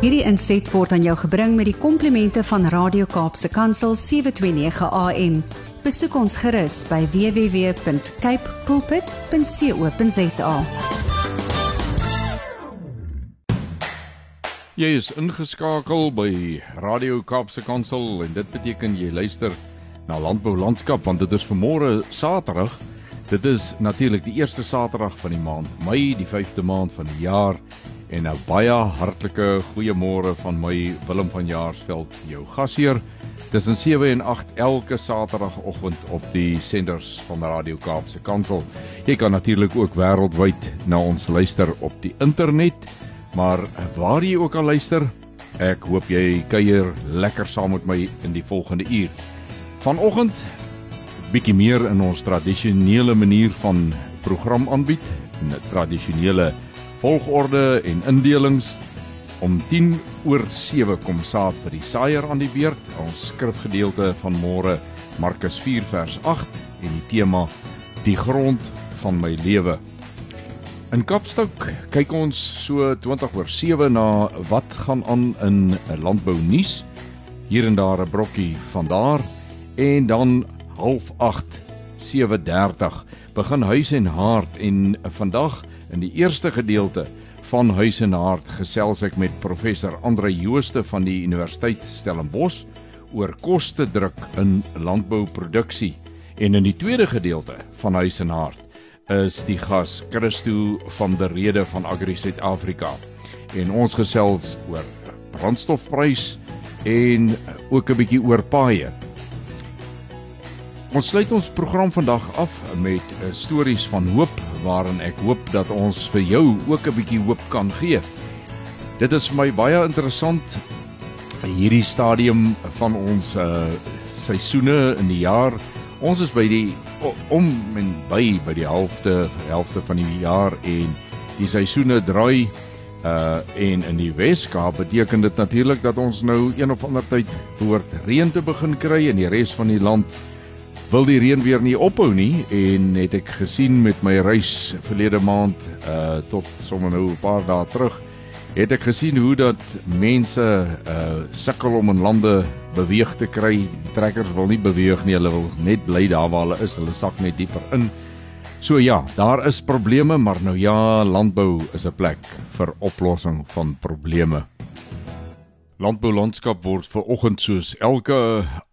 Hierdie inset word aan jou gebring met die komplimente van Radio Kaapse Kansel 729 AM. Besoek ons gerus by www.cape pulpit.co.za. Jy is ingeskakel by Radio Kaapse Kansel en dit beteken jy luister na Landbou Landskap want dit is vanmôre Saterdag. Dit is natuurlik die eerste Saterdag van die maand Mei, die 5de maand van die jaar en 'n baie hartlike goeiemôre van my Willem van Jaarsveld, jou gasheer. Tussen 7 en 8 elke Saterdagoggend op die senders van Radio Kaapse Kansel. Jy kan natuurlik ook wêreldwyd na ons luister op die internet, maar waar jy ook al luister, ek hoop jy kuier lekker saam met my in die volgende uur. Vanoggend bietjie meer in ons tradisionele manier van program aanbied, 'n tradisionele volgorde en indelings om 10 oor 7 kom saad vir die saaier aan die beurt. Ons skrifgedeelte van môre Markus 4 vers 8 en die tema die grond van my lewe. In Kapstok kyk ons so 20 oor 7 na wat gaan aan in 'n landbou nuus. Hier en daar 'n brokkie van daar en dan half 8 7:30 begin huis en hart en vandag in die eerste gedeelte van huis en hart gesels ek met professor Andre Jooste van die Universiteit Stellenbosch oor koste druk in landbouproduksie. En in die tweede gedeelte van huis en hart is die gas Christo van der Rede van Agri Suid-Afrika. En ons gesels oor brandstofprys en ook 'n bietjie oor paaie Ons sluit ons program vandag af met uh, stories van hoop waarin ek hoop dat ons vir jou ook 'n bietjie hoop kan gee. Dit is vir my baie interessant hierdie stadium van ons uh, seisoene in die jaar. Ons is by die om en by by die helfte helfte van die jaar en die seisoene draai uh en in die Weskaap beteken dit natuurlik dat ons nou een of ander tyd behoort reën te begin kry in die res van die land wil die reën weer nie ophou nie en het ek gesien met my reis verlede maand uh tot sommer nou 'n paar dae terug het ek gesien hoe dat mense uh sukkel om in lande beweeg te kry. Trekkers wil nie beweeg nie, hulle wil net bly daar waar hulle is. Hulle sak net dieper in. So ja, daar is probleme, maar nou ja, landbou is 'n plek vir oplossing van probleme. Landbou landskap word ver oggend soos elke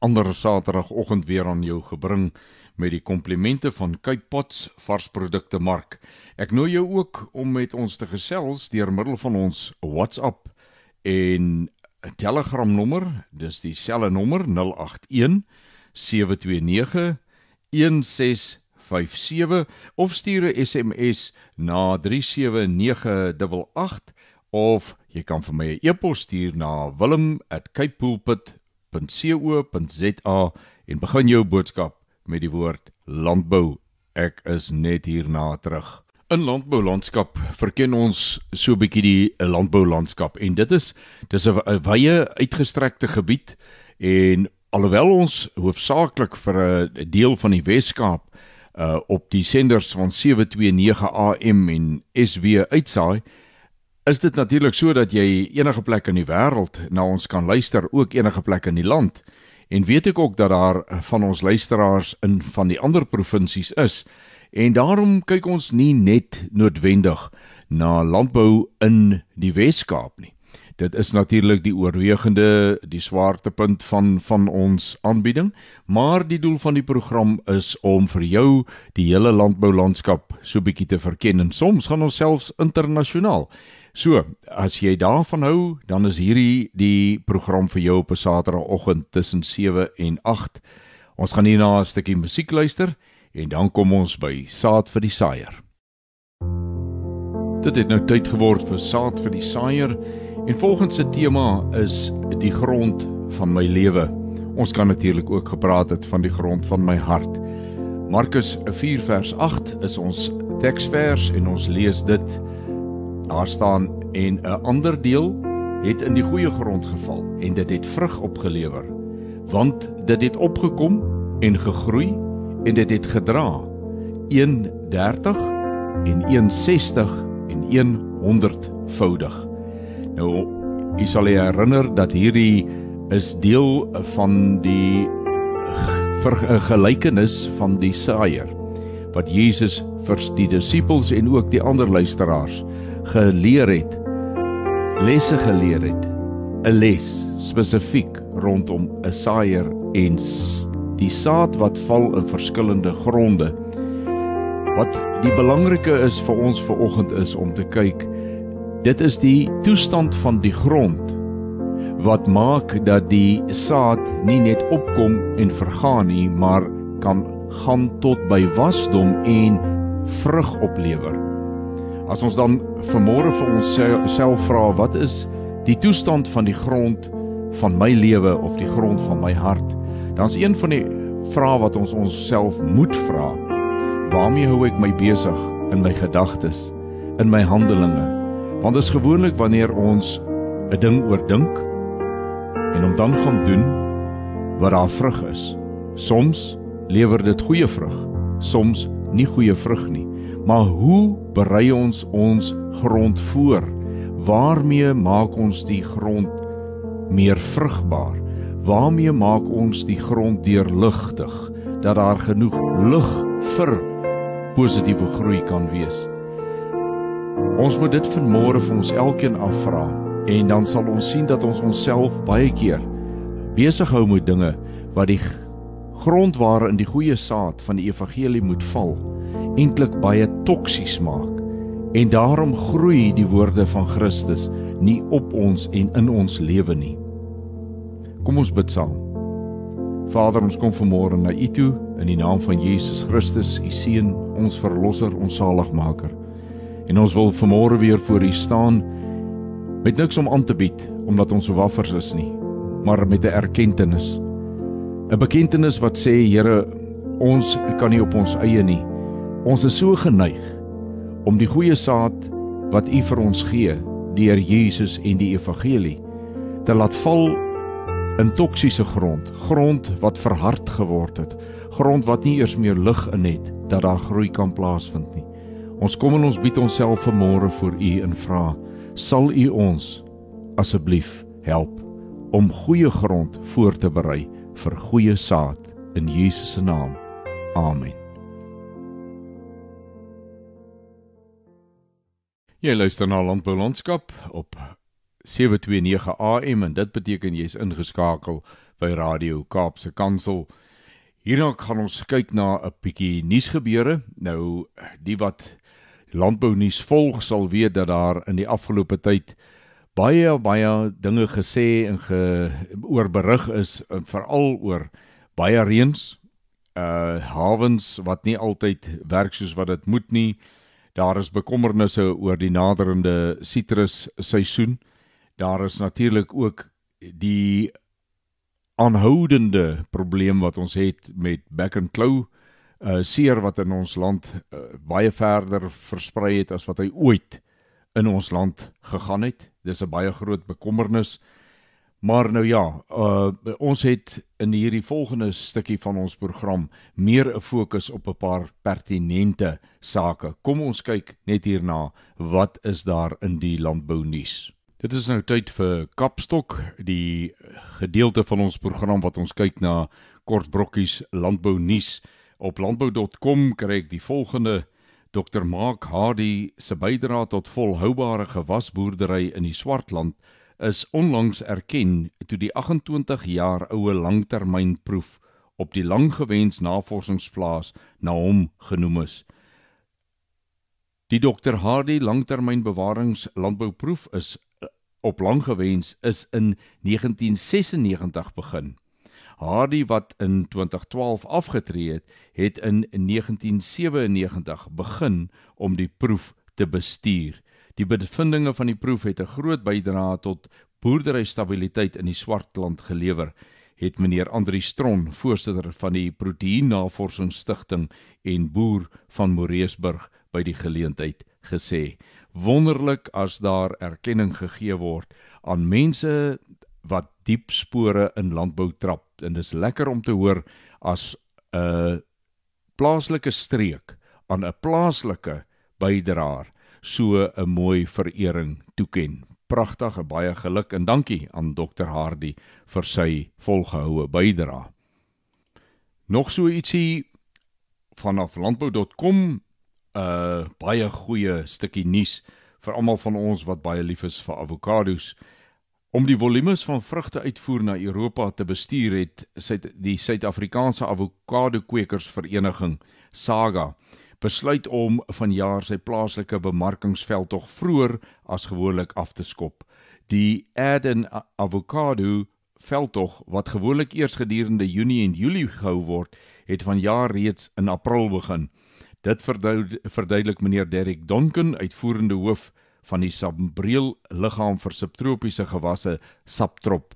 ander Saterdagoggend weer aan jou gebring met die komplimente van Cape Pots varsprodukte mark. Ek nooi jou ook om met ons te gesels deur middel van ons WhatsApp en Telegram nommer, dis dieselfde nommer 081 729 1657 of stuur 'n SMS na 37988 of Jy kan vir my 'n e-pos stuur na wilhelm@capepulpit.co.za en begin jou boodskap met die woord landbou. Ek is net hierna terug. In landboulandskap verken ons so 'n bietjie die landboulandskap en dit is dis 'n wye uitgestrekte gebied en alhoewel ons hoofsaaklik vir 'n deel van die Wes-Kaap uh op die senders van 729 AM en SW uitsaai, is dit natuurlik so dat jy enige plek in die wêreld na ons kan luister, ook enige plek in die land. En weet ek ook dat daar van ons luisteraars in van die ander provinsies is. En daarom kyk ons nie net noodwendig na landbou in die Wes-Kaap nie. Dit is natuurlik die oorwegende die swaartepunt van van ons aanbieding, maar die doel van die program is om vir jou die hele landboulandskap so bietjie te verken en soms gaan ons selfs internasionaal. So, as jy daarvan hou, dan is hierdie die program vir jou op 'n Saterdagoggend tussen 7 en 8. Ons gaan hierna 'n stukkie musiek luister en dan kom ons by Saad vir die Saaier. Dit het nou tyd geword vir Saad vir die Saaier en volgens se tema is die grond van my lewe. Ons kan natuurlik ook gepraat het van die grond van my hart. Markus 4 vers 8 is ons teksvers en ons lees dit Daar staan en 'n ander deel het in die goeie grond geval en dit het vrug opgelewer want dit het opgekom en gegroei en dit het gedra 130 en 160 en 100 voudig. Nou u sal herinner dat hierdie is deel van die vergelykenis van die saaier wat Jesus vir die disippels en ook die ander luisteraars geleer het lesse geleer het 'n les spesifiek rondom 'n saaier en die saad wat val in verskillende gronde wat die belangrike is vir ons ver oggend is om te kyk dit is die toestand van die grond wat maak dat die saad nie net opkom en vergaan nie maar kan gaan tot by wasdom en vrug oplewer. As ons dan vanmôre vir ons self vra wat is die toestand van die grond van my lewe of die grond van my hart, dan is een van die vrae wat ons onsself moet vra. Waarmee hou ek my besig in my gedagtes, in my handelinge? Want dit is gewoonlik wanneer ons 'n ding oordink en hom dan gaan doen wat daar vrug is. Soms lewer dit goeie vrug, soms nie goeie vrug nie. Maar hoe berei ons ons grond voor? Waarmee maak ons die grond meer vrugbaar? Waarmee maak ons die grond deurligtig dat daar genoeg lug vir positiewe groei kan wees? Ons moet dit vanmôre vir ons elkeen afvra en dan sal ons sien dat ons onsself baie keer besig hou met dinge wat die grond waarin die goeie saad van die evangelie moet val eintlik baie toksies maak en daarom groei die woorde van Christus nie op ons en in ons lewe nie. Kom ons bid saam. Vader, ons kom vanmôre na U toe in die naam van Jesus Christus, U seun, ons verlosser, ons saligmaker. En ons wil vanmôre weer voor U staan met niks om aan te bied omdat ons so waffers is nie, maar met 'n erkenning 'n bekentenis wat sê Here, ons kan nie op ons eie nie. Ons is so geneig om die goeie saad wat U vir ons gee, deur Jesus en die evangelie, te laat val in toksiese grond, grond wat verhard geword het, grond wat nie eers meer lig in het dat daar groei kan plaasvind nie. Ons kom en ons bied onsself vanmôre voor U en vra, sal U ons asseblief help om goeie grond voor te berei vir goeie saad in Jesus se naam. Amen. Jy luister na Landbou Landskap op 729 AM en dit beteken jy's ingeskakel by Radio Kaapse Kansel. Hierna gaan ons kyk na 'n bietjie nuusgebeure. Nou die wat landbou nuus volg sal weet dat daar in die afgelope tyd baie baie dinge gesê en ge, oor berig is veral oor baie reëns uh hawens wat nie altyd werk soos wat dit moet nie daar is bekommernisse oor die naderende sitrus seisoen daar is natuurlik ook die aanhoudende probleem wat ons het met back and claw uh seer wat in ons land uh, baie verder versprei het as wat hy ooit in ons land gegaan het Dis 'n baie groot bekommernis. Maar nou ja, uh ons het in hierdie volgende stukkie van ons program meer 'n fokus op 'n paar pertinente sake. Kom ons kyk net hierna, wat is daar in die landbou nuus? Dit is nou tyd vir Kapstok, die gedeelte van ons program wat ons kyk na kort brokkies landbou nuus. Op landbou.com kry ek die volgende Dr Mark Hardy se bydrae tot volhoubare gewasboerdery in die Swartland is onlangs erken toe die 28 jaar oue langtermynproef op die langgewens navorsingsplaas na hom genoem is. Die Dr Hardy langtermynbewaringslandbouproef is op langgewens is in 1996 begin. Hardy wat in 2012 afgetree het, het in 1997 begin om die proef te bestuur. Die bevindinge van die proef het 'n groot bydrae tot boerderystabiliteit in die Swartland gelewer, het meneer Andri Stron, voorsitter van die Proteïennavorsingsstichting en boer van Moreesburg by die geleentheid gesê. Wonderlik as daar erkenning gegee word aan mense wat diep spore in landbou trap en dis lekker om te hoor as 'n plaaslike streek aan 'n plaaslike bydraer so 'n mooi verering toeken. pragtig, baie geluk en dankie aan Dr Hardy vir sy volgehoue bydrae. Nog so ietsie vanaf landbou.com 'n uh, baie goeie stukkie nuus vir almal van ons wat baie lief is vir avokados. Om die volumes van vrugte uitvoer na Europa te bestuur het die Suid-Afrikaanse Avokado Kwekers Vereniging, SAGA, besluit om vanjaar sy plaaslike bemarkingsveldtog vroeër as gewoonlik af te skop. Die Eden Avokado veldtog wat gewoonlik eers gedurende Junie en Julie gehou word, het vanjaar reeds in April begin. Dit verduidelik meneer Derek Donken, uitvoerende hoof van die Sambreel liggaam vir subtropiese gewasse Saptrop,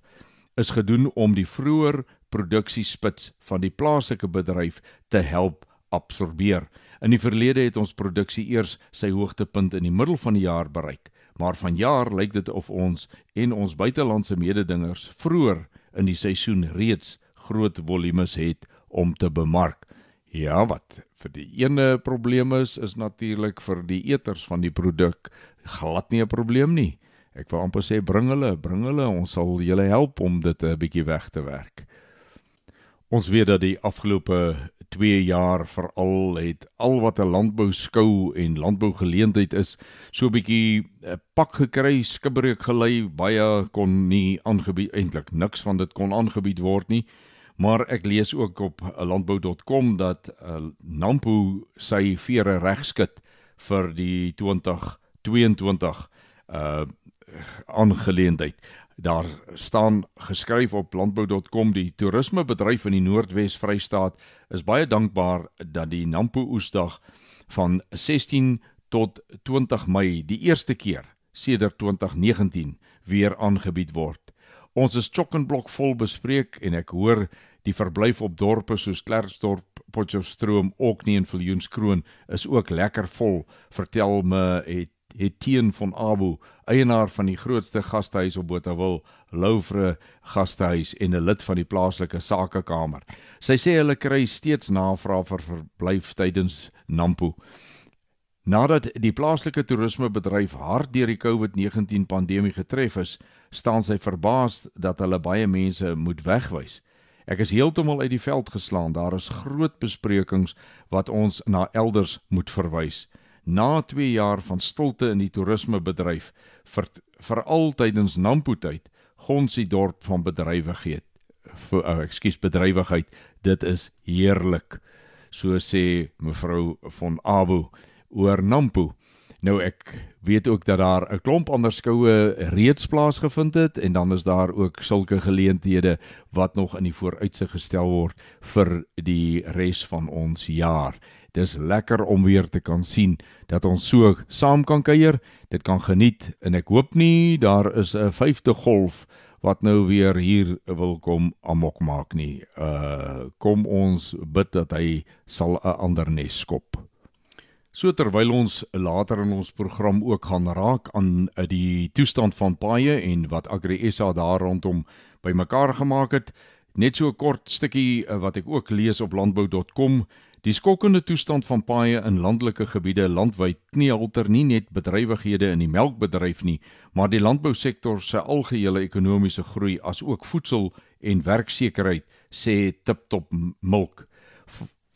is gedoen om die vroeër produksiespits van die plaaslike bedryf te help absorbeer. In die verlede het ons produksie eers sy hoogtepunt in die middel van die jaar bereik, maar vanjaar lyk dit of ons en ons buitelandse mededingers vroeër in die seisoen reeds groot volumes het om te bemark. Ja, wat vir die ene probleem is, is natuurlik vir die eters van die produk glad nie 'n probleem nie. Ek wil amper sê bring hulle, bring hulle, ons sal julle help om dit 'n bietjie weg te werk. Ons weet dat die afgelope 2 jaar veral het al wat 'n landbou skou en landbou geleentheid is, so 'n bietjie eh, pak gekry, skibreek gelei, baie kon nie aangebied eintlik niks van dit kon aangebied word nie. Maar ek lees ook op landbou.com dat uh, Nampo sy vere regskit vir die 2022 uh aangeleentheid. Daar staan geskryf op landbou.com die toerismebedryf in die Noordwes Vrystaat is baie dankbaar dat die Nampo Oesdag van 16 tot 20 Mei die eerste keer sedert 2019 weer aangebied word. Ons is chokkenblok vol bespreek en ek hoor die verblyf op dorpe soos Klerksdorp, Potchefstroom, Oknie en Viljoenskroon is ook lekker vol. Vertel me het Etienne van Abu, eienaar van die grootste gastehuis op Botawil, Louvre gastehuis en 'n lid van die plaaslike sakekamer. Sy sê hulle kry steeds navrae vir verblyf tydens Nampo. Nadat die plaaslike toerismebedryf hard deur die COVID-19 pandemie getref is, staan sy verbaas dat hulle baie mense moet wegwys. Ek is heeltemal uit die veld geslaan. Daar is groot besprekings wat ons na elders moet verwys. Na 2 jaar van stilte in die toerismebedryf, vir veral tydens Nampo tyd, gons die dorp van bedrywigheid. Vir oh, ekskuus bedrywigheid, dit is heerlik. So sê mevrou van Abu oor Nampo. Nou ek weet ook dat daar 'n klomp ander skoue reeds plaasgevind het en dan is daar ook sulke geleenthede wat nog in die vooruitsig gestel word vir die res van ons jaar. Dis lekker om weer te kan sien dat ons so saam kan kuier, dit kan geniet en ek hoop nie daar is 'n vyfde golf wat nou weer hier wil kom amok maak nie. Uh kom ons bid dat hy sal 'n ander nes skop. So terwyl ons later in ons program ook gaan raak aan die toestand van paaie en wat Agri SA daar rondom bymekaar gemaak het, net so 'n kort stukkie eh, wat ek ook lees op landbou.com, die skokkende toestand van paaie in landelike gebiede landwyd knie alter nie net bedrywighede in die melkbedryf nie, maar die landbousektor se algehele ekonomiese groei as ook voedsel en werksekerheid, sê Tiptop Milk.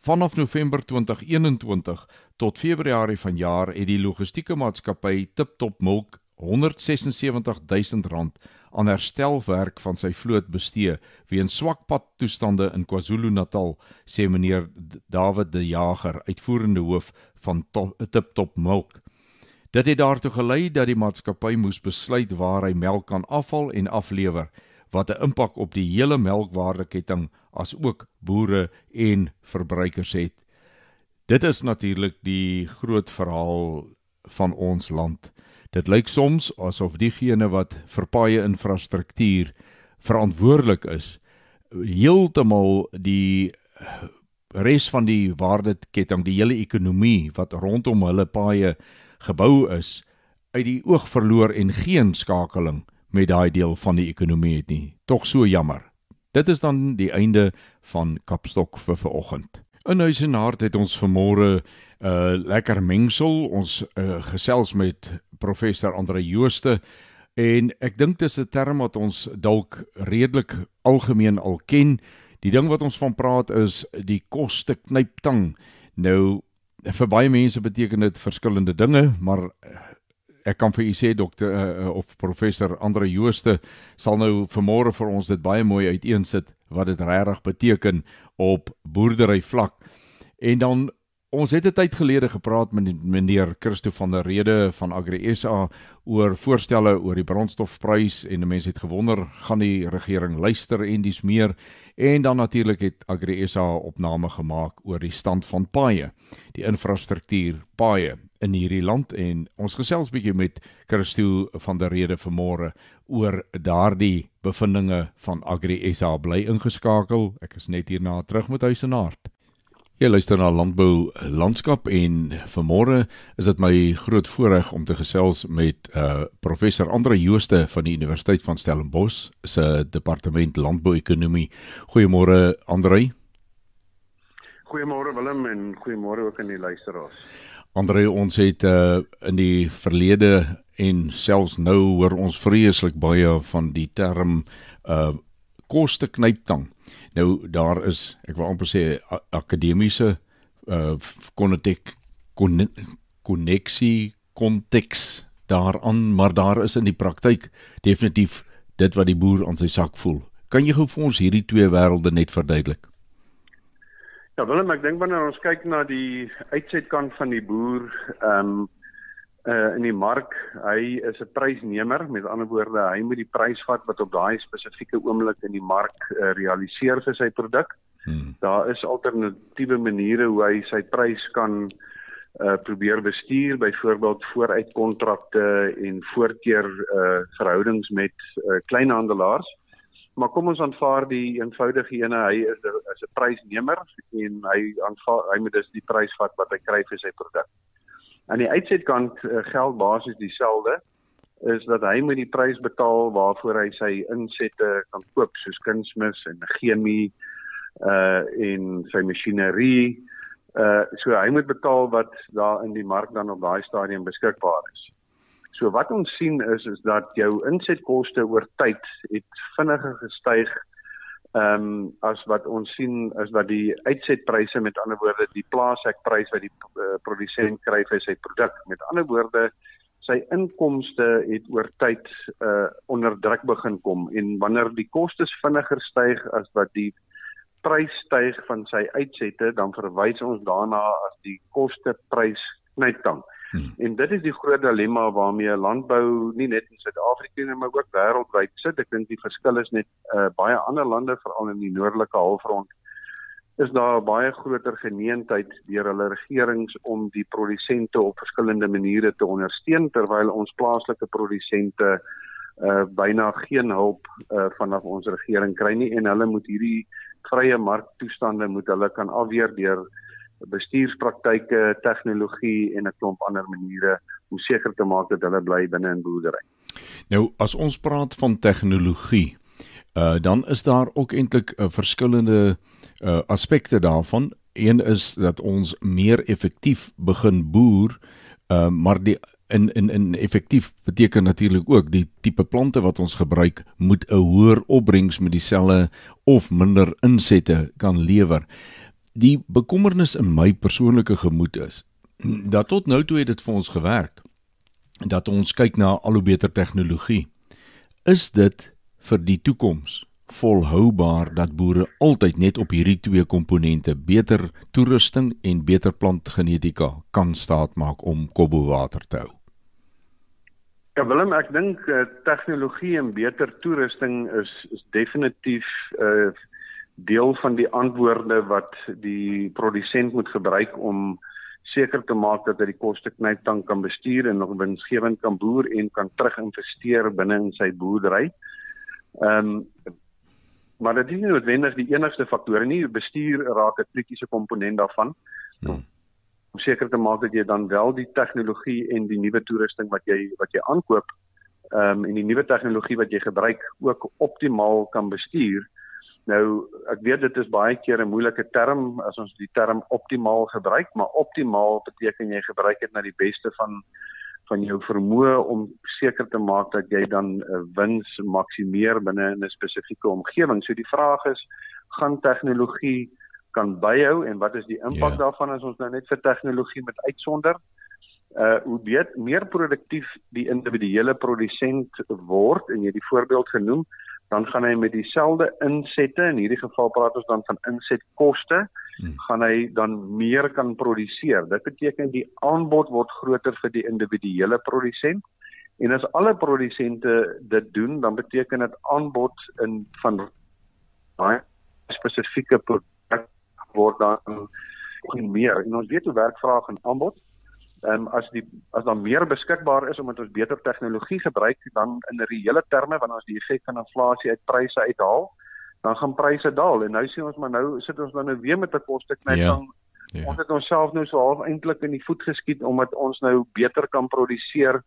Vanaf November 2021 tot Februarie vanjaar het die logistieke maatskappy Tiptop Milk 176000 rand aan herstelwerk van sy vloot bestee weens swak padtoestande in KwaZulu-Natal, sê meneer David De Jager, uitvoerende hoof van Tiptop Milk. Dit het daartoe gelei dat die maatskappy moes besluit waar hy melk kan afval en aflewer wat 'n impak op die hele melkwaardeketting as ook boere en verbruikers het. Dit is natuurlik die groot verhaal van ons land. Dit lyk soms asof diegene wat vir paaie infrastruktuur verantwoordelik is, heeltemal die res van die waardeketting, die hele ekonomie wat rondom hulle paaie gebou is, uit die oog verloor en geen skakeling met daai deel van die ekonomie het nie. Tog so jammer. Dit is dan die einde van Kapstok vir vanoggend. In huis en hart het ons vanmôre 'n uh, lekker mengsel. Ons uh, gesels met professor Andre Jooste En ek dink dis 'n term wat ons dalk redelik algemeen al ken. Die ding wat ons van praat is die koste knyptang. Nou vir baie mense beteken dit verskillende dinge, maar ek kan vir u sê dokter uh, of professor Andre Jooste sal nou vanmôre vir ons dit baie mooi uiteensit wat dit regtig beteken op boerdery vlak. En dan ons het 'n tyd gelede gepraat met meneer Christo van der Rede van Agri SA oor voorstelle oor die brandstofprys en mense het gewonder gaan die regering luister en dis meer en dan natuurlik het Agri SA opname gemaak oor die stand van paaie, die infrastruktuur paaie in hierdie land en ons gesels bietjie met Christo van der Rede vanmôre oor daardie bevindinge van Agri SA bly ingeskakel. Ek is net hierna terug met huis en hart. Jy luister na Landbou Landskap en vanmôre is dit my groot voorreg om te gesels met uh professor Andre Jooste van die Universiteit van Stellenbosch se departement landbouekonomie. Goeiemôre Andre. Goeiemôre Willem en goeiemôre ook aan die luisteraars. Andre, ons het uh in die verlede en selfs nou hoor ons vreeslik baie van die term uh koste knyptang. Nou daar is, ek wil amper sê akademiese uh konnek koneksie konteks daaraan, maar daar is in die praktyk definitief dit wat die boer aan sy sak voel. Kan jy gou vir ons hierdie twee wêrelde net verduidelik? Ja, Willem, ek dink wanneer ons kyk na die uitsetkant van die boer, ehm um, uh in die mark, hy is 'n prysnemer, met ander woorde, hy moet die prys vat wat op daai spesifieke oomblik in die mark uh, realiseer vir sy produk. Hmm. Daar is alternatiewe maniere hoe hy sy prys kan uh probeer bestuur, byvoorbeeld vooruitkontrakte en voorkeur uh verhoudings met uh, kleinhandelaars. Maar kom ons aanvaar die eenvoudige ene, hy is 'n is 'n prysnemer en hy aanvaar hy moet dus die prys vat wat hy kry vir sy produk. Aan die uitsetkant uh, geld basies dieselfde is dat hy moet die prys betaal waarvoor hy sy insette kan koop soos kunsmis en chemie uh en sy masjinerie. Uh so hy moet betaal wat daar in die mark dan op daai stadium beskikbaar is. So wat ons sien is is dat jou insetkoste oor tyd het vinniger gestyg ehm um, as wat ons sien is dat die uitsetpryse met ander woorde die plaashekprys wat die uh, produsent kry vir sy produk met ander woorde sy inkomste het oor tyd uh onder druk begin kom en wanneer die kostes vinniger styg as wat die prys styg van sy uitsette dan verwys ons daarna as die koste prys knyptang. Hmm. En dit is die groot dilemma waarmee landbou nie net in Suid-Afrika nie, maar ook wêreldwyd sit. Ek dink die verskil is net uh, baie ander lande, veral in die noordelike halfrond, is daar baie groter geneentheid deur hulle regerings om die produsente op verskillende maniere te ondersteun terwyl ons plaaslike produsente uh byna geen hulp uh vanaf ons regering kry nie en hulle moet hierdie vrye marktoestande moet hulle kan afweer deur bestuurspraktyke, tegnologie en 'n klomp ander maniere om seker te maak dat hulle bly binne in boerdery. Nou as ons praat van tegnologie, uh dan is daar ook eintlik 'n uh, verskillende uh aspekte daarvan. Een is dat ons meer effektief begin boer, uh maar die in in in effektief beteken natuurlik ook die tipe plante wat ons gebruik moet 'n hoër opbrengs met dieselfde of minder insette kan lewer die bekommernis in my persoonlike gemoed is dat tot nou toe het dit vir ons gewerk dat ons kyk na al hoe beter tegnologie is dit vir die toekoms volhoubaar dat boere altyd net op hierdie twee komponente beter toerusting en beter plantgenetika kan staatmaak om kobbo water te hou? Ja Willem ek dink uh, tegnologie en beter toerusting is is definitief uh, deel van die antwoorde wat die produsent moet gebruik om seker te maak dat hy die koste knyptang kan bestuur en nog winsgewend kan boer en kan teruginvesteer binne in sy boerdery. Ehm um, maar dit is nie noodwendig die enigste faktor nie. Bestuur raak 'n kritiese komponent daarvan. Hmm. Om seker te maak dat jy dan wel die tegnologie en die nuwe toerusting wat jy wat jy aankoop ehm um, en die nuwe tegnologie wat jy gebruik ook optimaal kan bestuur. Nou ek weet dit is baie keer 'n moeilike term as ons die term optimaal gebruik, maar optimaal beteken jy gebruik dit na die beste van van jou vermoë om seker te maak dat jy dan 'n uh, wins maksimeer binne 'n spesifieke omgewing. So die vraag is, gaan tegnologie kan byhou en wat is die impak yeah. Ja. daarvan as ons nou net vir tegnologie met uitsonder? Uh hoe weet meer produktief die individuele produsent word en jy het die voorbeeld genoem, dan gaan hy met dieselfde insette in hierdie geval praat ons dan van insetkoste hmm. gaan hy dan meer kan produseer. Dit beteken die aanbod word groter vir die individuele produsent. En as alle produsente dit doen dan beteken dit aanbod in van baie spesifieke produk word dan meer. En ons weet hoe werk vraag en aanbod ehm um, as die as daar meer beskikbaar is omdat ons beter tegnologie gebruik dan in reële terme wanneer ons die effek van inflasie uit pryse uithaal dan gaan pryse daal en nou sien ons maar nou sit ons dan nou weer met 'n koste knyp ja. ja. ons het onsself nou so half eintlik in die voet geskiet omdat ons nou beter kan produseer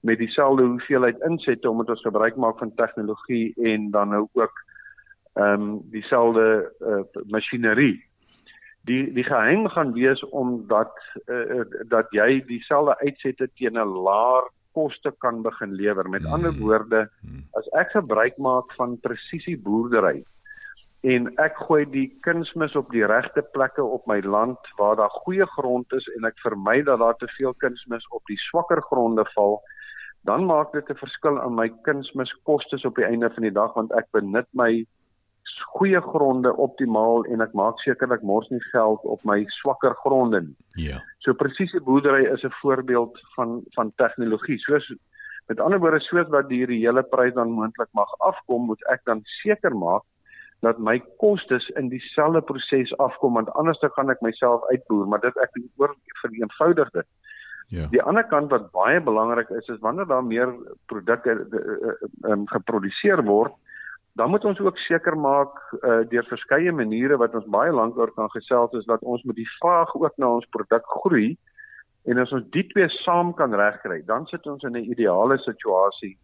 met dieselfde hoeveelheid insette omdat ons gebruik maak van tegnologie en dan nou ook ehm um, dieselfde uh, masjinerie die die geheim gaan wees omdat uh, dat jy dieselfde uitsette teen 'n laer koste kan begin lewer. Met ander woorde, mm. as ek gebruik maak van presisie boerdery en ek gooi die kunsmis op die regte plekke op my land waar daar goeie grond is en ek vermy dat daar te veel kunsmis op die swakker gronde val, dan maak dit 'n verskil aan my kunsmiskostes op die einde van die dag want ek benut my goeie gronde optimaal en ek maak seker ek mors nie geld op my swakker gronde nie. Ja. So presiese boerdery is 'n voorbeeld van van tegnologie. Soos met ander woorde soos wat die reële prys dan moontlik mag afkom, moet ek dan seker maak dat my kostes in dieselfde proses afkom want anders dan gaan ek myself uitboer, maar dit ek oor vereenvoudig dit. Ja. Die ander kant wat baie belangrik is is wanneer daar meer produkte um, geproduseer word, dan moet ons ook seker maak uh, deur verskeie maniere wat ons baie lank oor kan gesels is dat ons met die vraag ook na ons produk groei en as ons die twee saam kan regkry dan sit ons in 'n ideale situasie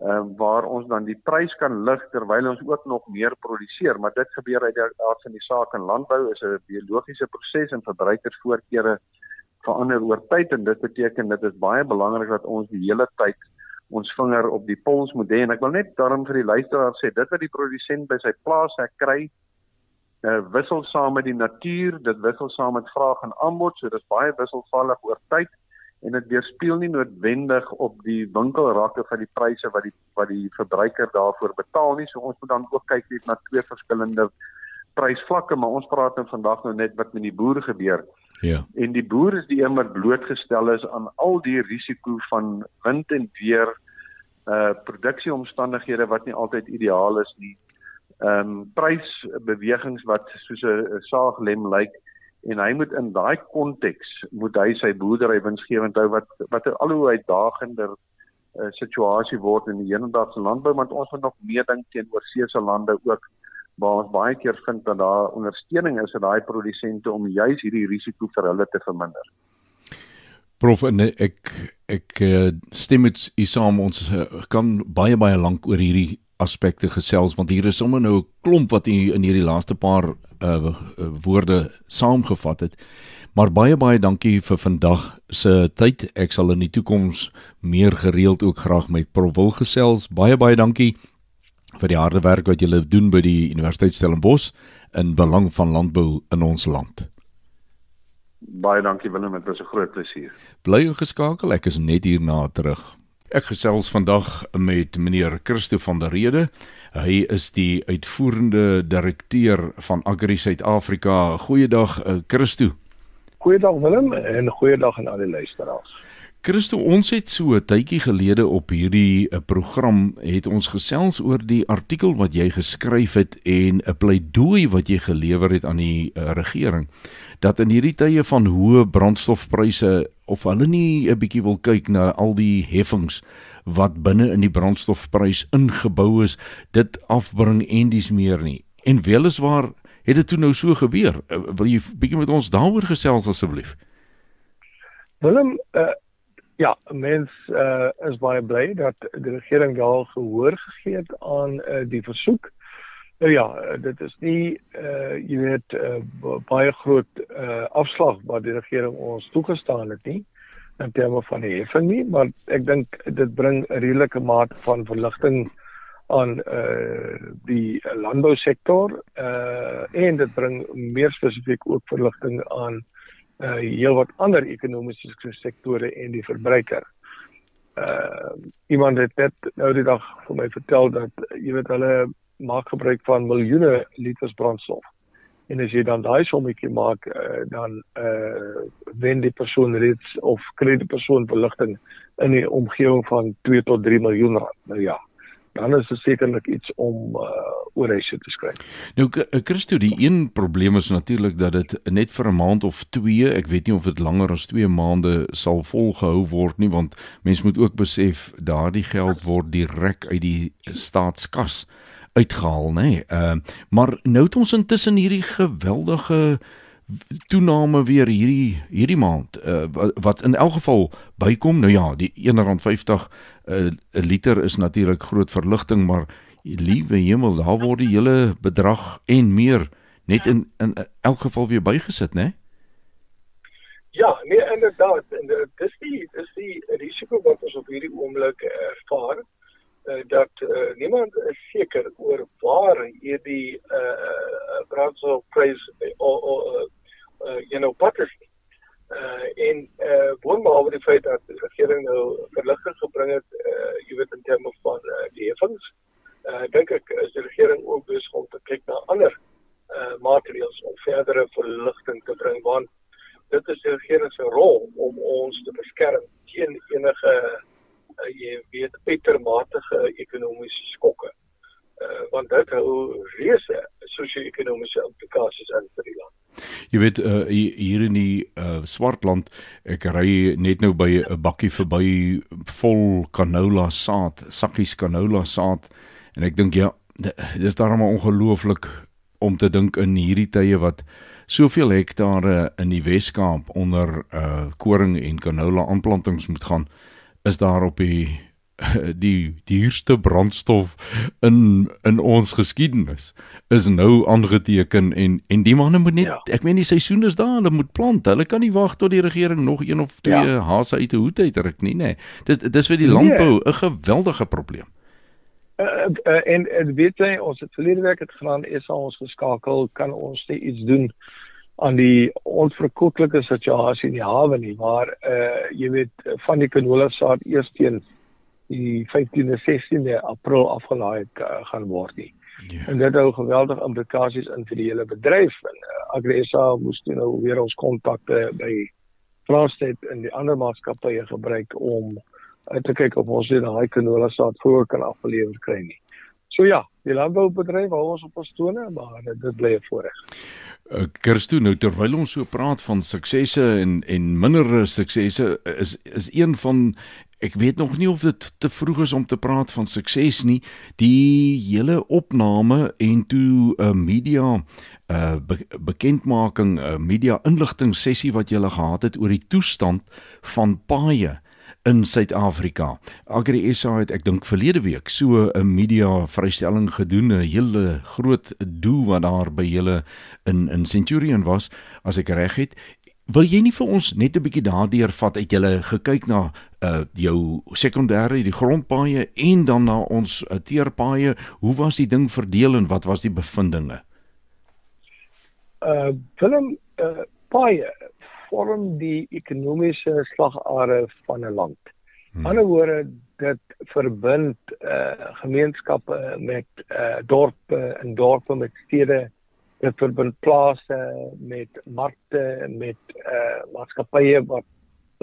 uh, waar ons dan die prys kan lig terwyl ons ook nog meer produseer. Maar dit gebeur uit die aard van die saak in landbou is 'n biologiese proses en verbruikersvoorkeure verander oor tyd en dit beteken dit is baie belangrik dat ons die hele tyd ons vinger op die pols moet hê. En ek wil net daarom vir die luisteraar sê dit wat die produsent by sy plaas hy kry uh, wissel saam met die natuur dit wissel saam met vraag en aanbod so dis baie wisselvallig oor tyd en dit weerspieël nie noodwendig op die winkelrakke van die pryse wat die wat die verbruiker daarvoor betaal nie. So ons moet dan ook kyk net na twee verskillende prysvlakke maar ons praat nou vandag nou net wat met die boere gebeur Ja. En die boer is die een wat blootgestel is aan al die risiko van wind en weer uh produksieomstandighede wat nie altyd ideaal is nie. Ehm um, prysbewegings wat soos 'n saaglem lyk en hy moet in daai konteks moet hy sy boerdery winsgewend hou wat wat 'n al hoe uitdagender uh, situasie word in die hedendaagse landbou want ons moet nog meer dink teenoor seese lande ook waar ons baie keer vind dat daar ondersteuning is aan daai produsente om juis hierdie risiko vir hulle te verminder. Prof en ek ek eh, stem met u saam ons eh, kan baie baie lank oor hierdie aspekte gesels want hier is sommer nou 'n klomp wat u in hierdie laaste paar uh, woorde saamgevat het. Maar baie baie dankie vir vandag se tyd. Ek sal in die toekoms meer gereeld ook graag met Prof wil gesels. Baie baie dankie vir die harde werk wat julle doen by die Universiteit Stellenbosch in belang van landbou in ons land. Baie dankie Willem, dit was 'n groot plesier. Bly geskakel, ek is net hierna terug. Ek gesels vandag met meneer Christo van der Rede. Hy is die uitvoerende direkteur van Agri Suid-Afrika. Goeiedag eh, Christo. Goeiedag Willem en goeiedag aan al die luisteraars. Christo, ons het so 'n tydjie gelede op hierdie eh, program het ons gesels oor die artikel wat jy geskryf het en 'n pleidooi wat jy gelewer het aan die uh, regering dat in hierdie tye van hoë brandstofpryse of hulle nie 'n bietjie wil kyk na al die heffings wat binne in die brandstofprys ingebou is, dit afbring en dis meer nie. En weliswaar het dit toe nou so gebeur. Uh, wil jy bietjie met ons daaroor gesels asseblief? Willem, uh Ja, mens uh, is baie bly dat die regering wel gehoor gegee het aan uh, die versoek. Nou ja, dit is nie uh jy weet uh, baie groot uh afslag wat die regering ons toegestaan het nie. in terme van die heffing nie, maar ek dink dit bring 'n redelike mate van verligting aan uh die landbousektor uh en dit bring meer spesifiek ook verligting aan uh heelwat ander ekonomiese sektore en die verbruiker. Uh iemand het net nou die dag vir my vertel dat jy weet hulle maak gebruik van miljoene liters brandstof. En as jy dan daai sommetjie maak, uh, dan uh, wen die persoon reeds of kry die persoon verligting in die omgewing van 2 tot 3 miljoen rand. Nou ja, dan is dit sekerlik iets om uh, oor huise te skryf. Nou eh, Christo, die een probleem is natuurlik dat dit net vir 'n maand of 2, ek weet nie of dit langer as 2 maande sal volgehou word nie, want mens moet ook besef daardie geld word direk uit die staatskas uitgehaal, nê. Nee. Ehm uh, maar nou het ons intussen hierdie geweldige toename weer hierdie hierdie maand uh, wat, in elk geval bykom. Nou ja die R1.50 'n uh, liter is natuurlik groot verligting maar liewe hemel daar word die hele bedrag en meer net in in elk geval weer bygesit nê Ja nee inderdaad. En dis die dis die risiko wat ons op hierdie oomblik ervaar uh, dat uh, niemand is seker oor waar hierdie uh, brandstofprys uh, uh, uh, you know pad is uh en uh woonbehalwe die feit dat die regering nou verligting gebring het uh jy weet in terme van uh, die heffings uh dink ek is die regering ook besig om te kyk na ander uh maatreëls om verdere verligting te bring want dit is die regering se rol om ons te beskerm teen enige uh, jy weet uitermate ekonomiese skokke. Uh want dit hou reuse sosio-ekonomiese implikasies in vir die land Jy weet uh, hier in die uh, Swartland ek ry net nou by 'n bakkie verby vol canola saad, sakkies canola saad en ek dink ja, dis daarom ongelooflik om te dink in hierdie tye wat soveel hektare in die Wes-Kaap onder uh, koring en canola aanplantings moet gaan is daar op die die duurste brandstof in in ons geskiedenis is nou aangeteken en en die manne moet net ja. ek meen die seisoen is daar hulle moet plant hulle kan nie wag tot die regering nog een of twee ja. hase uit 'n hoed uitruk nie nê dis dis vir die nee. landbou 'n geweldige probleem uh, uh, en en weet jy ons het verlede week het gaan is ons geskakel kan ons net iets doen aan die onverkoeklike situasie in die hawe nie maar uh, jy weet van die canola saad eers teen die 15de 16de April afgelaai uh, gaan word nie. Ja. En dit hou geweldige implikasies in vir die hele bedryf. En uh, Agresa moes nou weer ons kontakte by Transnet en die ander maatskappye gebruik om uit te kyk of ons dit daai canola saad voor kan aflewer kry nie. So ja, die landboubedryf hou ons op ons tone, maar dit bly 'n voorreg. Uh, Kirstu nou terwyl ons so praat van suksesse en en minder suksesse is is een van Ek weet nog nie of dit te vroeg is om te praat van sukses nie. Die hele opname en toe 'n uh, media 'n uh, be bekendmaking, 'n uh, media inligting sessie wat jy gele gehad het oor die toestand van paaye in Suid-Afrika. Agri SA het ek dink verlede week so 'n media vrystelling gedoen, 'n hele groot doel wat daar by julle in in Centurion was, as ek reg het. Wil jy nie vir ons net 'n bietjie daardeur vat uit julle gekyk na uh jou sekondêre die grondpaaie en dan na ons uh, teerpaaie, hoe was die ding verdeel en wat was die bevindinge? Uh Willem uh paaie vorm die ekonomiese slagare van 'n land. Hmm. Ander woorde dit verbind uh gemeenskappe met uh dorpe en dorpe met stede dit verbind plase met markte met uh maatskappye wat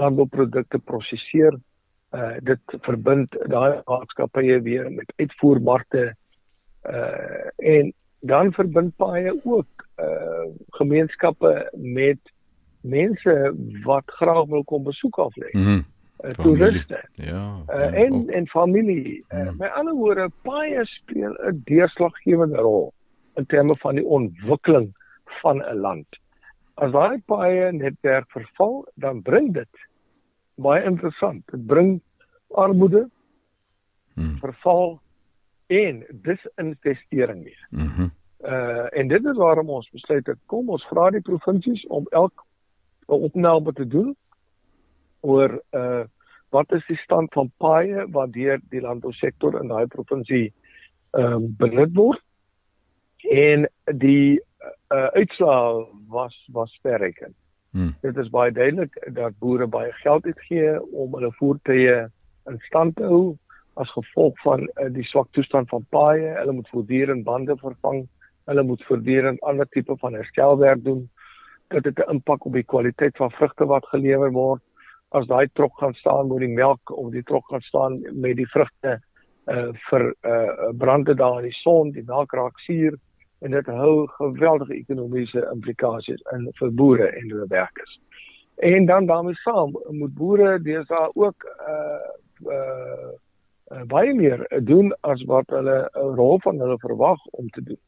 landbouprodukte prosesseer uh dit verbind daai maatskappye weer met uitvoermarkte uh en dan verbind baie ook uh gemeenskappe met mense wat graag wil kom besoek af lê. Mm -hmm. Uh, toeriste. Ja. Uh, en en familie. Uh, mm. Met ander woorde, baie speel 'n deurslaggewende rol in terme van die ontwikkeling van 'n land. As daai baie netwerk verval, dan bring dit baie interessant. Dit bring armoede, hmm. verval en disinvestering mee. Mhm. Mm uh en dit is waarom ons besluit het kom ons vra die provinsies om elk 'n opname te doen oor uh wat is die stand van paaie wat deur die landbousektor in daai provinsie ehm um, benut word en die uh, uitslae was was verrekend. Hmm. Dit is baie duidelik dat boere baie geld uitgee om hulle voertuie in stand te hou as gevolg van uh, die swak toestand van paaie. Hulle moet voortdurend bande vervang. Hulle moet voortdurend ander tipe van herstelwerk doen. Dit het 'n impak op die kwaliteit van vrugte wat gelewer word. As daai trok gaan staan met die melk of die trok gaan staan met die vrugte uh vir uh brande daar in die son, die melk raak suur en dit hou geweldige ekonomiese implikasies in vir boere en hulle werkers. En dan daarmee saam moet boere deesdae ook uh uh, baie meer doen as wat hulle 'n rol van hulle verwag om te doen.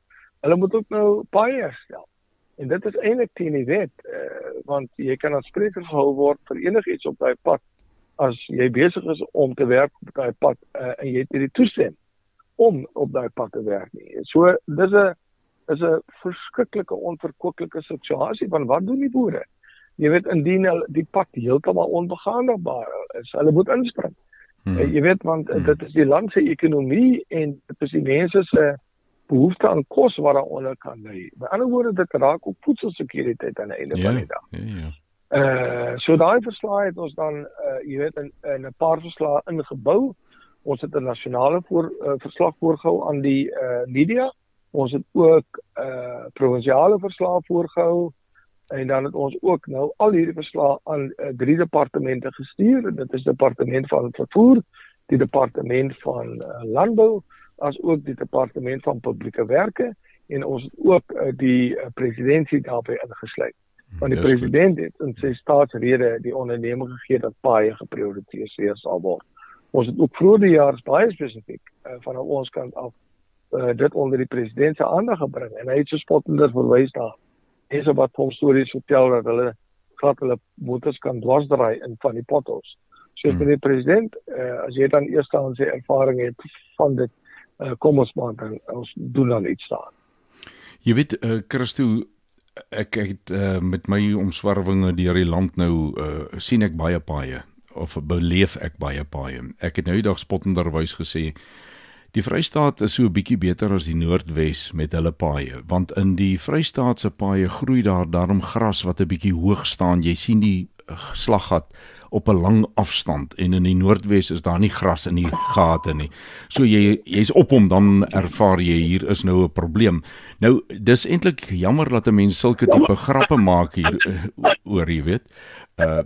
Hulle moet ook nou baie herstel. En dit is eintlik teen die wet uh want jy kan as spreker gehou word vir enigiets op daai pad as jy besig is om te werk op daai pad uh, en jy het nie die toestemming om op daai pad te werk nie. So dis 'n is 'n verskriklike onverkwikkelike situasie want wat doen die boere? Jy weet indien hulle die pad heeltemal onbegaanbaar is, hulle moet inspring. Hmm. Eh, jy weet want hmm. dit is die land se ekonomie en dit is die mense se behoefte aan kos wat daaronder kan lê. Met ander woorde dit raak ook voedselsekuriteit aan die einde ja, van die dag. Ja, ja. Uh so daai verslae het ons dan uh jy weet in in 'n paar verslae ingebou. Ons het 'n nasionale voor uh, verslag voorgehou aan die uh media Ons het ook uh provinsiale verslae voorgehou en dan het ons ook nou al hierdie verslae aan uh, drie departemente gestuur. Dit is departement van vervoer, die departement van uh, landbou, as ook die departement van publieke werke en ons het ook uh, die uh, presidentskap daarbey ingesluit. Want die president het in sy staatsrede die onderneming gegee dat baie geprioritiseer sal word. Ons het ook vroeër die jaar baie spesifiek uh, van ons kant af uh, dit onder die president se aandag gebring en hy het so spottender verwys daar. Mense wat hom stories vertel dat hulle glad hulle motors kan dwarsdraai in van die potholes. So as hmm. die president uh, as jy dan eers aan sy ervaring het van dit uh, kom ons maar dan ons doen dan iets daar. Jy weet uh, Christo ek het uh, met my omswervinge deur die land nou uh, sien ek baie paaie of beleef ek baie paaie. Ek het nou eendag spottenderwys gesê Die Vrystaat is so 'n bietjie beter as die Noordwes met hulle paaie, want in die Vrystaat se paaie groei daar daarom gras wat 'n bietjie hoog staan. Jy sien die eh, slaggat op 'n lang afstand en in die Noordwes is daar nie gras in die gate nie. So jy jy's op hom dan ervaar jy hier is nou 'n probleem. Nou dis eintlik jammer dat 'n mens sulke tipe grappe maak hier uh, oor, jy weet. Uh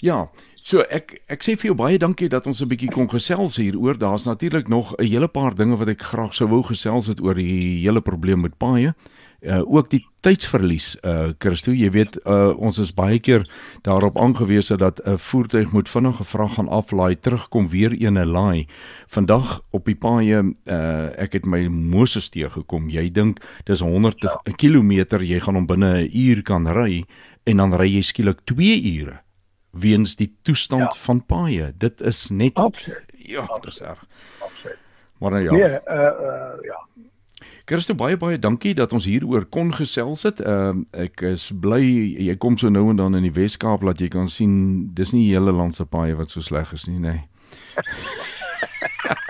ja, So ek ek sê vir jou baie dankie dat ons 'n bietjie kon gesels hieroor. Daar's natuurlik nog 'n hele paar dinge wat ek graag sou wou gesels het oor die hele probleem met paaie. Uh ook die tydsverlies uh Christo, jy weet uh ons is baie keer daarop aangewese dat 'n voertuig moet vinnig gevra gaan aflaai, terugkom weer een en laai. Vandag op die paaie uh ek het my Moses teë gekom. Jy dink dis 100 km, jy gaan hom binne 'n uur kan ry en dan ry jy skielik 2 ure weens die toestand ja. van paaie. Dit is net Absoluut. Ja, dit is erg. Absoluut. Maar nou ja. Nee, uh uh ja. Christo baie baie dankie dat ons hieroor kon gesels het. Ehm uh, ek is bly jy kom so nou en dan in die Wes-Kaap laat jy kan sien dis nie hele land se paaie wat so sleg is nie, nê. Nee.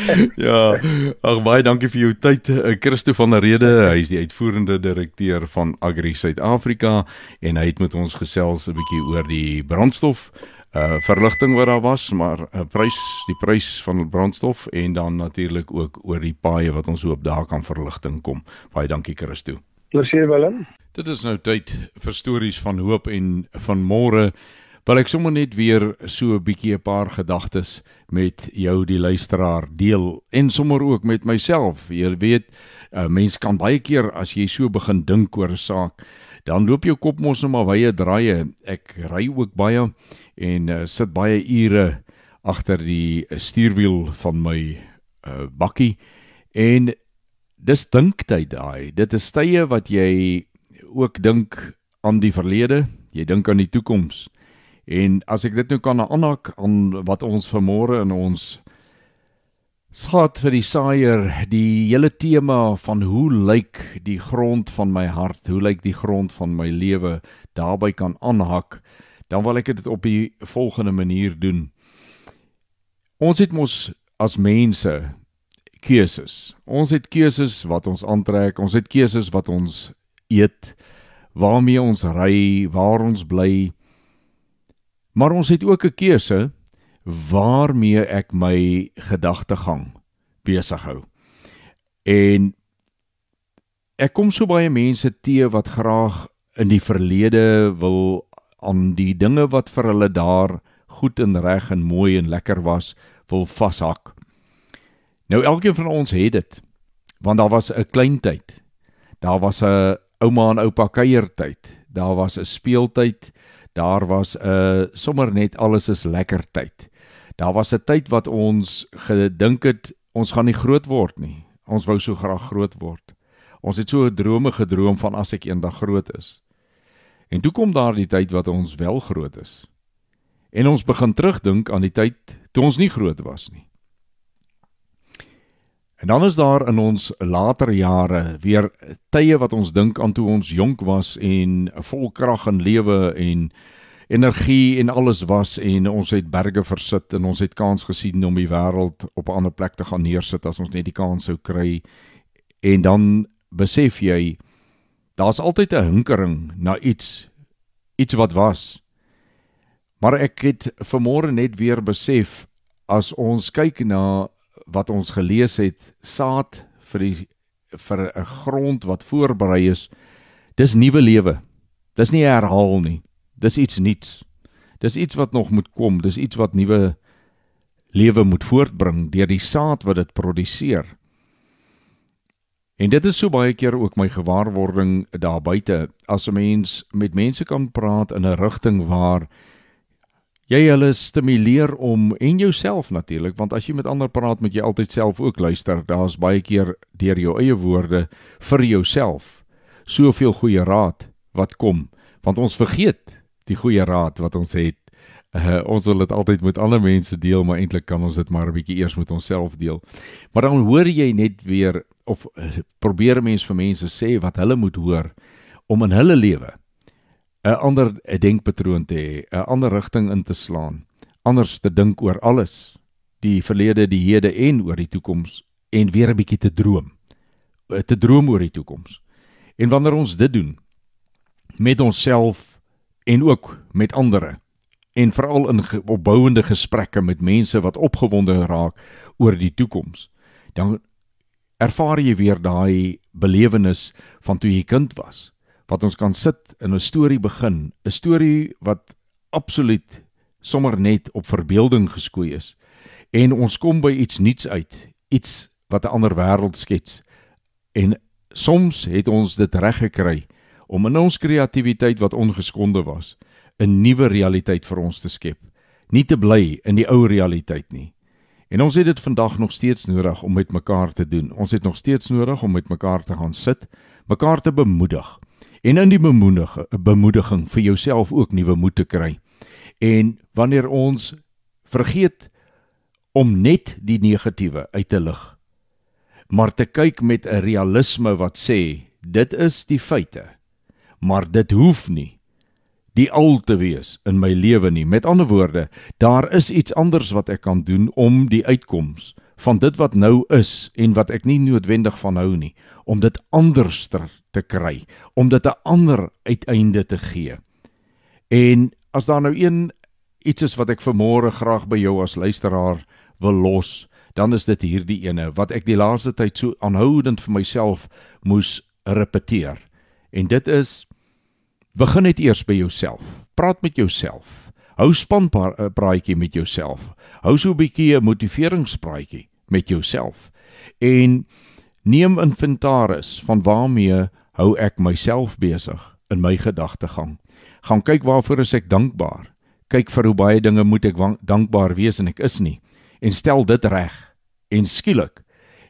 ja, ag baie dankie vir jou tyd. Eh, Christo van der Rede, hy is die uitvoerende direkteur van Agri Suid-Afrika en hy het met ons gesels 'n bietjie oor die brandstof uh verligting wat daar was, maar 'n uh, prys, die prys van brandstof en dan natuurlik ook oor die paaie wat ons hoop daar kan verligting kom. Baie dankie Christo. Plesier Willem. Dit is nou tyd vir stories van hoop en van môre. Wil ek sommer net weer so 'n bietjie 'n paar gedagtes met jou die luisteraar deel en sommer ook met myself. Jy weet, 'n mens kan baie keer as jy so begin dink oor 'n saak, dan loop jou kop mos nou maar wye draaie. Ek ry ook baie en uh, sit baie ure agter die stuurwiel van my uh, bakkie en dis dinktyd daai. Dit is tye wat jy ook dink aan die verlede, jy dink aan die toekoms. En as ek dit nou kan aanhaak aan wat ons vanmôre in ons saad vir die saaier, die hele tema van hoe lyk die grond van my hart, hoe lyk die grond van my lewe, daarbey kan aanhak. dan wil ek dit op die volgende manier doen. Ons het mos as mense keuses. Ons het keuses wat ons aantrek, ons het keuses wat ons eet, waarmee ons ry, waar ons bly. Maar ons het ook 'n keuse waarmee ek my gedagtegang besig hou. En ek kom so baie mense te wat graag in die verlede wil aan die dinge wat vir hulle daar goed en reg en mooi en lekker was, wil vashak. Nou elkeen van ons het dit. Want daar was 'n klein tyd. Daar was 'n ouma en oupa kuiertyd. Daar was 'n speeltyd. Daar was 'n sommer net alles is lekker tyd. Daar was 'n tyd wat ons gedink het ons gaan nie groot word nie. Ons wou so graag groot word. Ons het so 'n drome gedroom van as ek eendag groot is. En toe kom daar die tyd wat ons wel groot is. En ons begin terugdink aan die tyd toe ons nie groot was nie. En dan is daar in ons later jare weer tye wat ons dink aan toe ons jonk was en vol krag en lewe en energie en alles was en ons het berge versit en ons het kans gesien om die wêreld op 'n ander plek te gaan neersit as ons net die kans sou kry. En dan besef jy daar's altyd 'n hinkering na iets iets wat was. Maar ek het vanmôre net weer besef as ons kyk na wat ons gelees het, saad vir die vir 'n grond wat voorberei is, dis nuwe lewe. Dis nie herhaal nie. Dis iets nuuts. Dis iets wat nog moet kom, dis iets wat nuwe lewe moet voortbring deur die saad wat dit produseer. En dit is so baie keer ook my gewaarwording daar buite as 'n mens met mense kan praat in 'n rigting waar jy hulle stimuleer om en jouself natuurlik want as jy met ander praat moet jy altyd self ook luister. Daar's baie keer deur jou eie woorde vir jouself soveel goeie raad wat kom. Want ons vergeet die goeie raad wat ons het. Uh, ons wil dit altyd met ander mense deel maar eintlik kan ons dit maar 'n bietjie eers met onsself deel. Maar dan hoor jy net weer of uh, probeer mense vir mense sê wat hulle moet hoor om in hulle lewe 'n ander denkpatroon te hê, 'n ander rigting in te slaan, anders te dink oor alles, die verlede, die hede en oor die toekoms en weer 'n bietjie te droom. Eh, te droom oor die toekoms. En wanneer ons dit doen met onsself en ook met ander en veral in opbouende gesprekke met mense wat opgewonde raak oor die toekoms, dan ervaar jy weer daai belewenis van toe jy kind was wat ons kan sit in 'n storie begin. 'n storie wat absoluut sommer net op verbeelding geskoei is. En ons kom by iets nuuts uit iets wat 'n ander wêreld skets. En soms het ons dit reg gekry om in ons kreatiwiteit wat ongeskonde was 'n nuwe realiteit vir ons te skep. Nie te bly in die ou realiteit nie. En ons het dit vandag nog steeds nodig om met mekaar te doen. Ons het nog steeds nodig om met mekaar te gaan sit, mekaar te bemoedig. En in die bemoediging, bemoediging vir jouself ook nuwe moed te kry. En wanneer ons vergeet om net die negatiewe uit te lig, maar te kyk met 'n realisme wat sê dit is die feite, maar dit hoef nie die al te wees in my lewe nie. Met ander woorde, daar is iets anders wat ek kan doen om die uitkoms van dit wat nou is en wat ek nie noodwendig van hou nie, om dit anders te kry, om dit 'n ander uiteinde te gee. En as daar nou een iets is wat ek vermôre graag by jou as luisteraar wil los, dan is dit hierdie ene wat ek die laaste tyd so aanhoudend vir myself moes repeteer. En dit is Begin net eers by jouself. Praat met jouself. Hou spanpraatjie met jouself. Hou so 'n bietjie 'n motiveringspraatjie met jouself. En neem inventaris van waarmee hou ek myself besig in my gedagtegang. Gaan kyk waarvoor is ek dankbaar. Kyk vir hoe baie dinge moet ek dankbaar wees en ek is nie. En stel dit reg. En skielik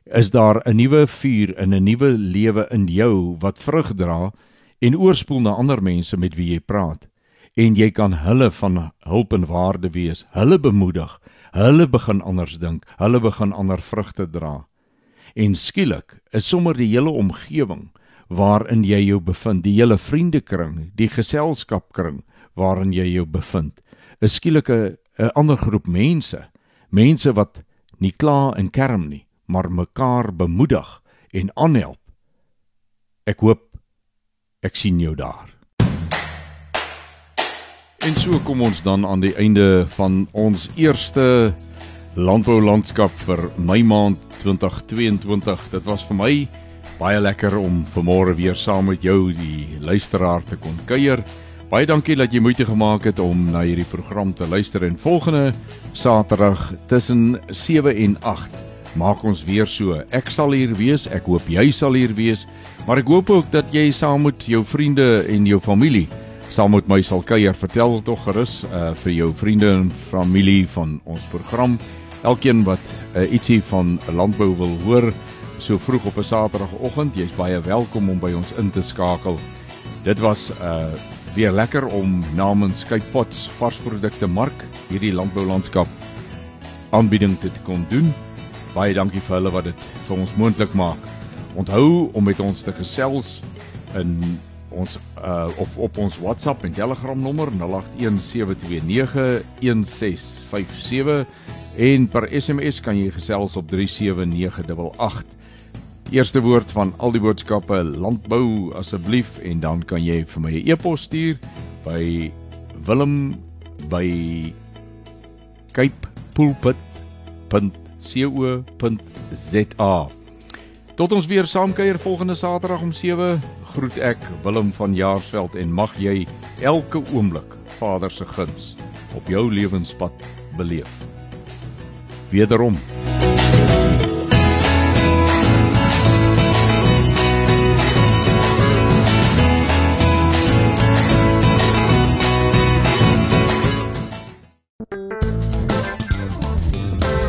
is daar 'n nuwe vuur in 'n nuwe lewe in jou wat vrug dra en oorspoel na ander mense met wie jy praat en jy kan hulle van hulp en waarde wees, hulle bemoedig, hulle begin anders dink, hulle begin ander vrugte dra. En skielik is sommer die hele omgewing waarin jy jou bevind, die hele vriendekring, die geselskapkring waarin jy jou bevind. 'n Skielike 'n ander groep mense, mense wat nie kla en kerm nie, maar mekaar bemoedig en aanhelp. Ek hoop ek sien jou daar. En so kom ons dan aan die einde van ons eerste landbou landskap vir my maand 2022. Dit was vir my baie lekker om vanmôre weer saam met jou die luisteraar te kon kuier. Baie dankie dat jy moeite gemaak het om na hierdie program te luister en volgende Saterdag tussen 7 en 8 maak ons weer so. Ek sal hier wees, ek hoop jy sal hier wees, maar ek hoop ook dat jy saam met jou vriende en jou familie saam met my sal kuier. Vertel tog gerus uh, vir jou vriende en familie van ons program. Elkeen wat uh, ietsie van landbou wil hoor so vroeg op 'n Saterdagoggend, jy's baie welkom om by ons in te skakel. Dit was uh weer lekker om namens Cape Pots varsprodukte mark hierdie landboulandskap aanbieding te kon doen. Baie dankie vir hulle wat dit vir ons moontlik maak. Onthou om met ons te gesels in ons uh op op ons WhatsApp en Telegram nommer 0817291657 en per SMS kan jy gesels op 37988. Eerste woord van al die boodskappe landbou asseblief en dan kan jy vir my 'n e-pos stuur by Willem by capepulpit.co.za. Tot ons weer saamkuier volgende Saterdag om 7 groet ek Willem van Jaarsveld en mag jy elke oomblik Vader se guns op jou lewenspad beleef. Wederom